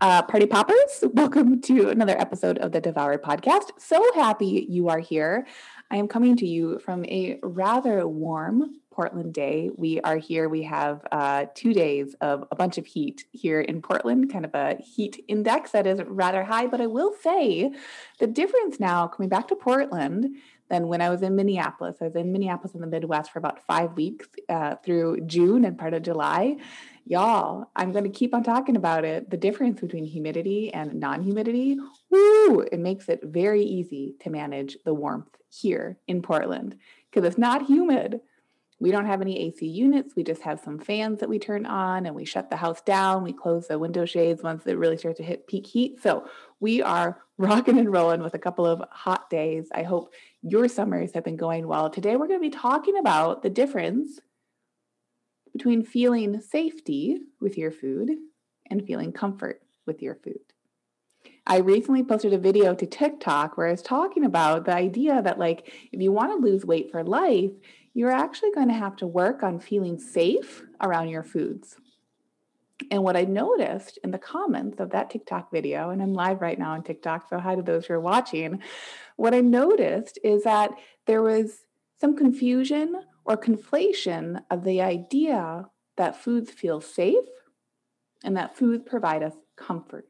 uh, party poppers, welcome to another episode of the Devoured podcast. So happy you are here. I am coming to you from a rather warm Portland day. We are here. We have uh, two days of a bunch of heat here in Portland, kind of a heat index that is rather high. But I will say the difference now coming back to Portland than when I was in Minneapolis. I was in Minneapolis in the Midwest for about five weeks uh, through June and part of July y'all, I'm going to keep on talking about it. The difference between humidity and non humidity, woo, it makes it very easy to manage the warmth here in Portland because it's not humid. We don't have any AC units. We just have some fans that we turn on and we shut the house down. We close the window shades once it really starts to hit peak heat. So we are rocking and rolling with a couple of hot days. I hope your summers have been going well. Today, we're going to be talking about the difference between feeling safety with your food and feeling comfort with your food. I recently posted a video to TikTok where I was talking about the idea that, like, if you want to lose weight for life, you're actually going to have to work on feeling safe around your foods. And what I noticed in the comments of that TikTok video, and I'm live right now on TikTok, so hi to those who are watching. What I noticed is that there was some confusion or conflation of the idea that foods feel safe and that foods provide us comfort.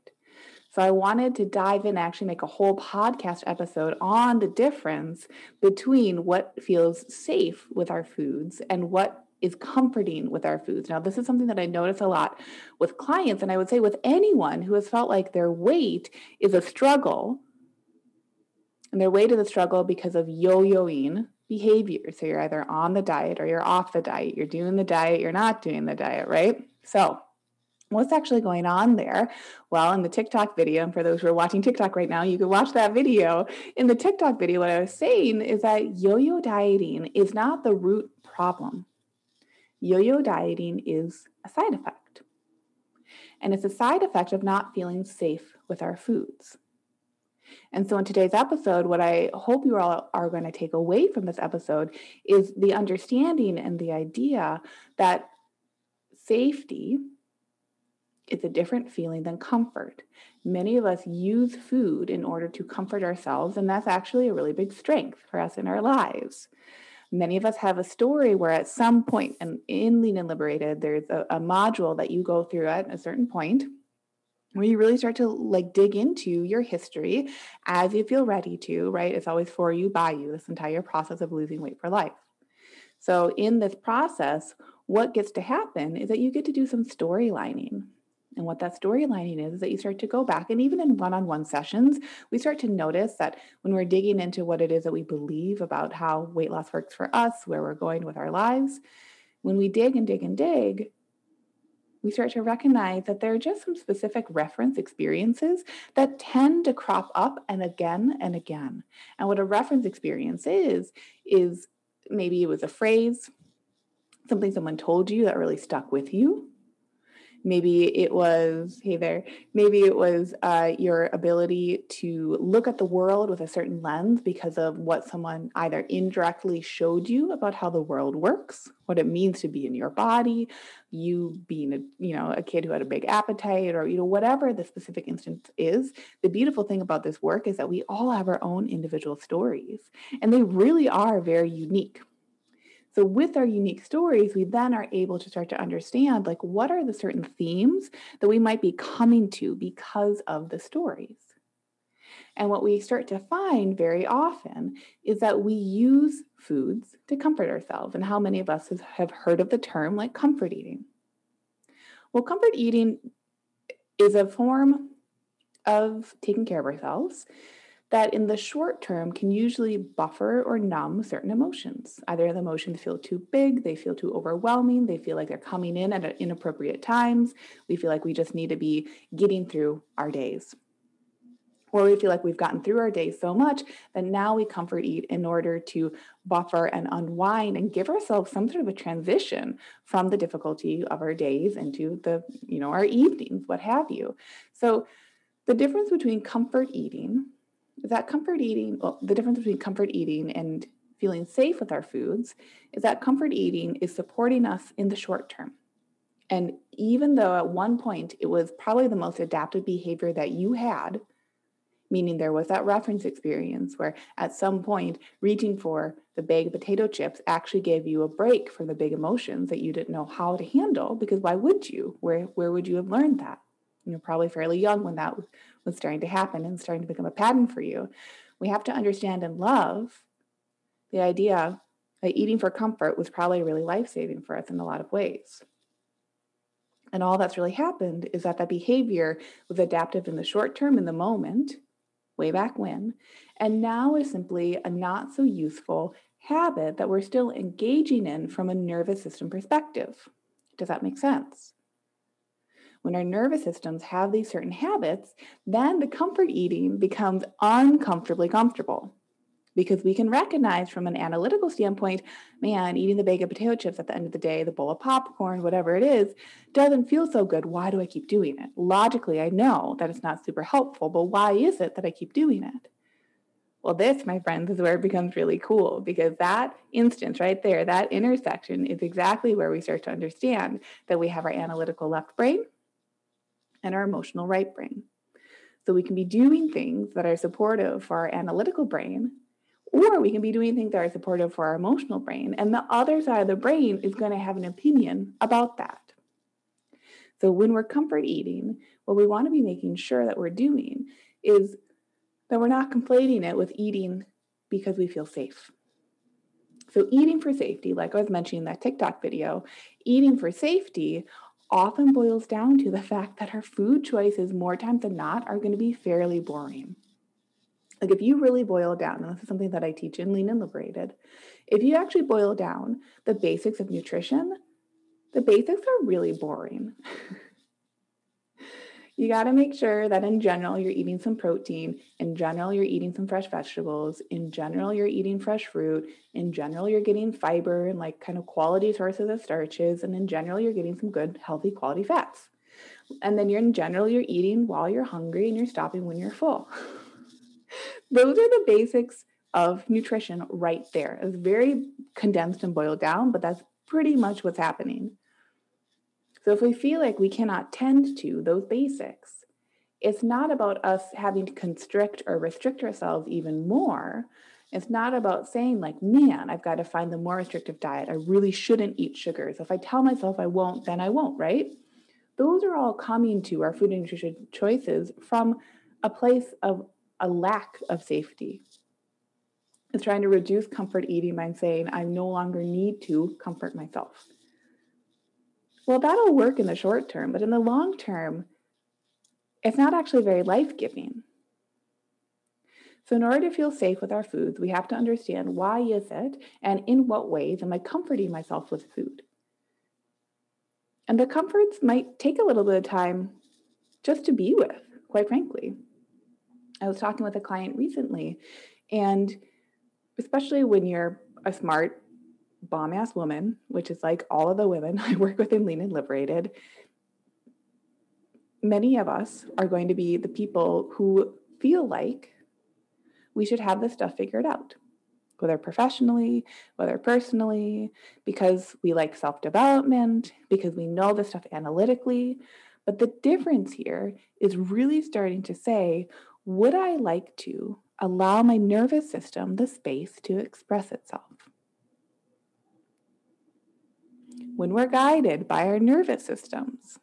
So I wanted to dive in, actually make a whole podcast episode on the difference between what feels safe with our foods and what is comforting with our foods. Now, this is something that I notice a lot with clients, and I would say with anyone who has felt like their weight is a struggle, and their weight is a struggle because of yo yoing behavior. So you're either on the diet or you're off the diet. You're doing the diet, you're not doing the diet, right? So, what's actually going on there? Well, in the TikTok video, and for those who are watching TikTok right now, you can watch that video. In the TikTok video, what I was saying is that yo yo dieting is not the root problem. Yo yo dieting is a side effect. And it's a side effect of not feeling safe with our foods. And so, in today's episode, what I hope you all are going to take away from this episode is the understanding and the idea that safety is a different feeling than comfort. Many of us use food in order to comfort ourselves, and that's actually a really big strength for us in our lives. Many of us have a story where, at some point, and in Lean and Liberated, there's a, a module that you go through at a certain point where you really start to like dig into your history as you feel ready to, right? It's always for you, by you, this entire process of losing weight for life. So, in this process, what gets to happen is that you get to do some storylining. And what that storylining is, is that you start to go back, and even in one on one sessions, we start to notice that when we're digging into what it is that we believe about how weight loss works for us, where we're going with our lives, when we dig and dig and dig, we start to recognize that there are just some specific reference experiences that tend to crop up and again and again. And what a reference experience is, is maybe it was a phrase, something someone told you that really stuck with you. Maybe it was, hey there, maybe it was uh, your ability to look at the world with a certain lens because of what someone either indirectly showed you about how the world works, what it means to be in your body, you being a, you know, a kid who had a big appetite or, you know, whatever the specific instance is. The beautiful thing about this work is that we all have our own individual stories and they really are very unique. So with our unique stories, we then are able to start to understand like what are the certain themes that we might be coming to because of the stories. And what we start to find very often is that we use foods to comfort ourselves. And how many of us have heard of the term like comfort eating? Well, comfort eating is a form of taking care of ourselves that in the short term can usually buffer or numb certain emotions. Either the emotions feel too big, they feel too overwhelming, they feel like they're coming in at inappropriate times, we feel like we just need to be getting through our days. or we feel like we've gotten through our day so much that now we comfort eat in order to buffer and unwind and give ourselves some sort of a transition from the difficulty of our days into the, you know, our evenings, what have you. So the difference between comfort eating that comfort eating, well, the difference between comfort eating and feeling safe with our foods is that comfort eating is supporting us in the short term. And even though at one point it was probably the most adaptive behavior that you had, meaning there was that reference experience where at some point reaching for the bag of potato chips actually gave you a break from the big emotions that you didn't know how to handle because why would you where where would you have learned that you're probably fairly young when that was starting to happen and starting to become a pattern for you we have to understand and love the idea that eating for comfort was probably really life-saving for us in a lot of ways and all that's really happened is that that behavior was adaptive in the short term in the moment way back when, and now is simply a not so useful habit that we're still engaging in from a nervous system perspective. Does that make sense? When our nervous systems have these certain habits, then the comfort eating becomes uncomfortably comfortable because we can recognize from an analytical standpoint, man, eating the bag of potato chips at the end of the day, the bowl of popcorn, whatever it is, doesn't feel so good. Why do I keep doing it? Logically, I know that it's not super helpful, but why is it that I keep doing it? Well, this, my friends, is where it becomes really cool because that instance right there, that intersection is exactly where we start to understand that we have our analytical left brain and our emotional right brain. So we can be doing things that are supportive for our analytical brain or we can be doing things that are supportive for our emotional brain. And the other side of the brain is going to have an opinion about that. So when we're comfort eating, what we want to be making sure that we're doing is that we're not conflating it with eating because we feel safe. So, eating for safety, like I was mentioning in that TikTok video, eating for safety often boils down to the fact that our food choices, more times than not, are going to be fairly boring. Like if you really boil down, and this is something that I teach in Lean and Liberated, if you actually boil down the basics of nutrition, the basics are really boring. you got to make sure that in general you're eating some protein, in general you're eating some fresh vegetables, in general you're eating fresh fruit, in general you're getting fiber and like kind of quality sources of starches, and in general you're getting some good healthy quality fats. And then you're in general you're eating while you're hungry and you're stopping when you're full. Those are the basics of nutrition right there. It's very condensed and boiled down, but that's pretty much what's happening. So if we feel like we cannot tend to those basics, it's not about us having to constrict or restrict ourselves even more. It's not about saying, like, man, I've got to find the more restrictive diet. I really shouldn't eat sugars. If I tell myself I won't, then I won't, right? Those are all coming to our food and nutrition choices from a place of a lack of safety. It's trying to reduce comfort eating by saying, I no longer need to comfort myself. Well, that'll work in the short term, but in the long term, it's not actually very life giving. So, in order to feel safe with our foods, we have to understand why is it and in what ways am I comforting myself with food? And the comforts might take a little bit of time just to be with, quite frankly. I was talking with a client recently, and especially when you're a smart, bomb ass woman, which is like all of the women I work with in Lean and Liberated, many of us are going to be the people who feel like we should have this stuff figured out, whether professionally, whether personally, because we like self development, because we know this stuff analytically. But the difference here is really starting to say, would I like to allow my nervous system the space to express itself? When we're guided by our nervous systems,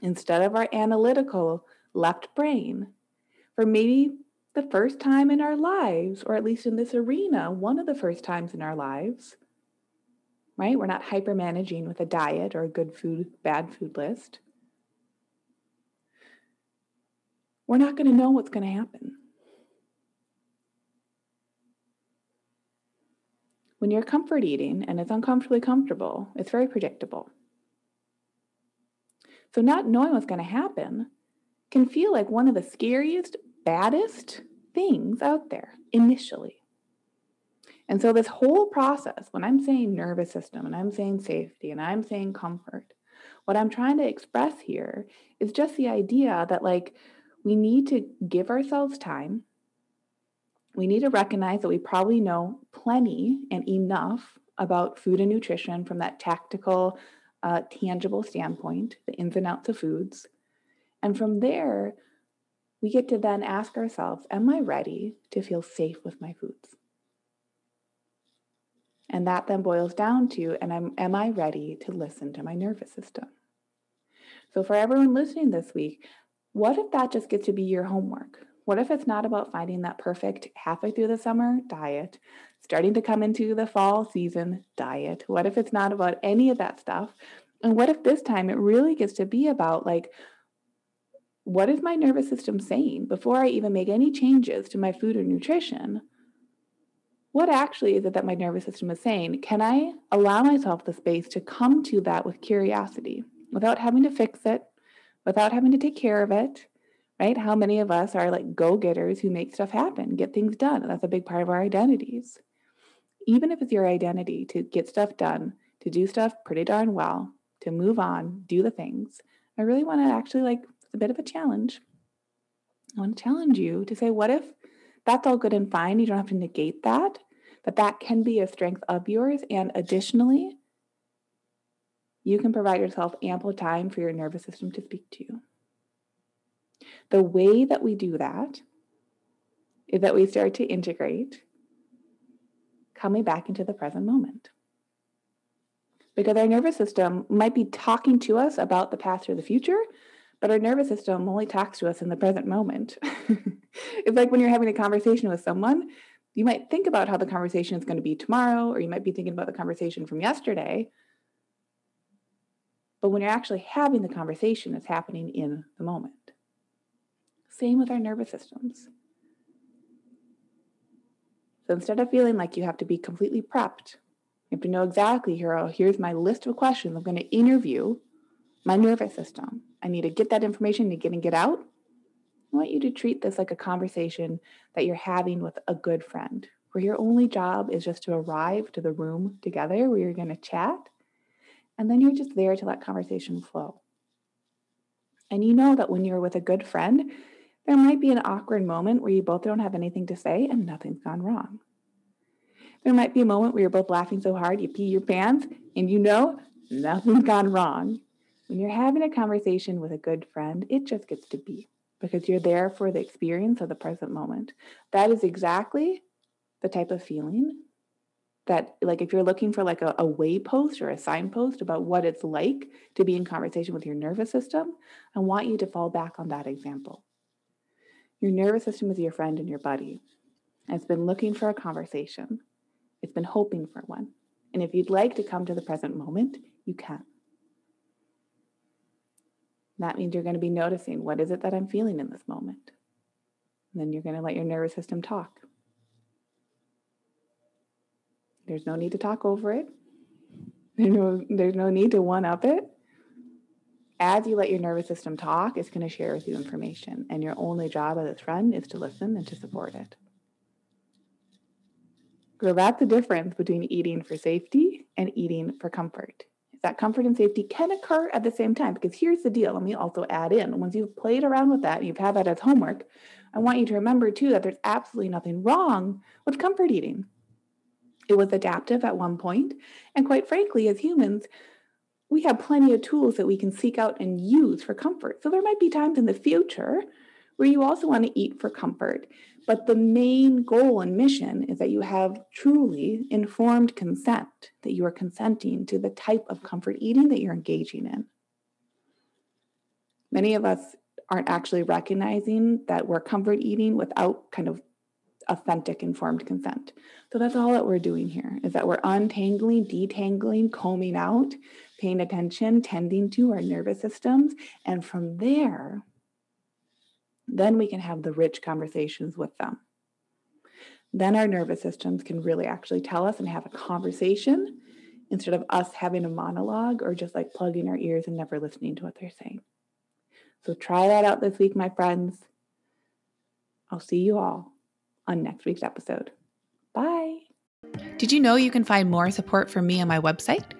instead of our analytical left brain, for maybe the first time in our lives, or at least in this arena, one of the first times in our lives, right? We're not hyper managing with a diet or a good food, bad food list. we're not going to know what's going to happen. When you're comfort eating and it's uncomfortably comfortable, it's very predictable. So, not knowing what's going to happen can feel like one of the scariest, baddest things out there initially. And so, this whole process, when I'm saying nervous system and I'm saying safety and I'm saying comfort, what I'm trying to express here is just the idea that, like, we need to give ourselves time. We need to recognize that we probably know plenty and enough about food and nutrition from that tactical, uh, tangible standpoint, the ins and outs of foods. And from there, we get to then ask ourselves Am I ready to feel safe with my foods? And that then boils down to, and I'm, am I ready to listen to my nervous system? So, for everyone listening this week, what if that just gets to be your homework? What if it's not about finding that perfect halfway through the summer diet, starting to come into the fall season diet? What if it's not about any of that stuff? And what if this time it really gets to be about like, what is my nervous system saying before I even make any changes to my food or nutrition? what actually is it that my nervous system is saying? Can I allow myself the space to come to that with curiosity without having to fix it, without having to take care of it? Right? How many of us are like go getters who make stuff happen, get things done? That's a big part of our identities. Even if it's your identity to get stuff done, to do stuff pretty darn well, to move on, do the things, I really want to actually like, it's a bit of a challenge. I want to challenge you to say, what if that's all good and fine. You don't have to negate that, but that can be a strength of yours. And additionally, you can provide yourself ample time for your nervous system to speak to you. The way that we do that is that we start to integrate coming back into the present moment. Because our nervous system might be talking to us about the past or the future, but our nervous system only talks to us in the present moment. it's like when you're having a conversation with someone, you might think about how the conversation is going to be tomorrow, or you might be thinking about the conversation from yesterday. But when you're actually having the conversation, it's happening in the moment. Same with our nervous systems. So instead of feeling like you have to be completely prepped, you have to know exactly here, here's my list of questions I'm going to interview my nervous system. I need to get that information to get and get out. I want you to treat this like a conversation that you're having with a good friend, where your only job is just to arrive to the room together where you're going to chat. And then you're just there to let conversation flow. And you know that when you're with a good friend, there might be an awkward moment where you both don't have anything to say and nothing's gone wrong. There might be a moment where you're both laughing so hard you pee your pants and you know nothing's gone wrong. When you're having a conversation with a good friend, it just gets to be because you're there for the experience of the present moment. That is exactly the type of feeling that like if you're looking for like a, a waypost or a signpost about what it's like to be in conversation with your nervous system, I want you to fall back on that example. Your nervous system is your friend and your buddy. And it's been looking for a conversation. It's been hoping for one. And if you'd like to come to the present moment, you can. That means you're going to be noticing what is it that I'm feeling in this moment. And then you're going to let your nervous system talk. There's no need to talk over it. There's no, there's no need to one up it. As you let your nervous system talk, it's going to share with you information. And your only job as its friend is to listen and to support it. So that's the difference between eating for safety and eating for comfort that comfort and safety can occur at the same time. Because here's the deal let me also add in once you've played around with that and you've had that as homework, I want you to remember too that there's absolutely nothing wrong with comfort eating. It was adaptive at one point, and quite frankly, as humans, we have plenty of tools that we can seek out and use for comfort. So there might be times in the future where you also want to eat for comfort. But the main goal and mission is that you have truly informed consent, that you are consenting to the type of comfort eating that you're engaging in. Many of us aren't actually recognizing that we're comfort eating without kind of authentic informed consent. So that's all that we're doing here is that we're untangling, detangling, combing out, paying attention, tending to our nervous systems. And from there, then we can have the rich conversations with them. Then our nervous systems can really actually tell us and have a conversation instead of us having a monologue or just like plugging our ears and never listening to what they're saying. So try that out this week, my friends. I'll see you all on next week's episode. Bye. Did you know you can find more support from me on my website?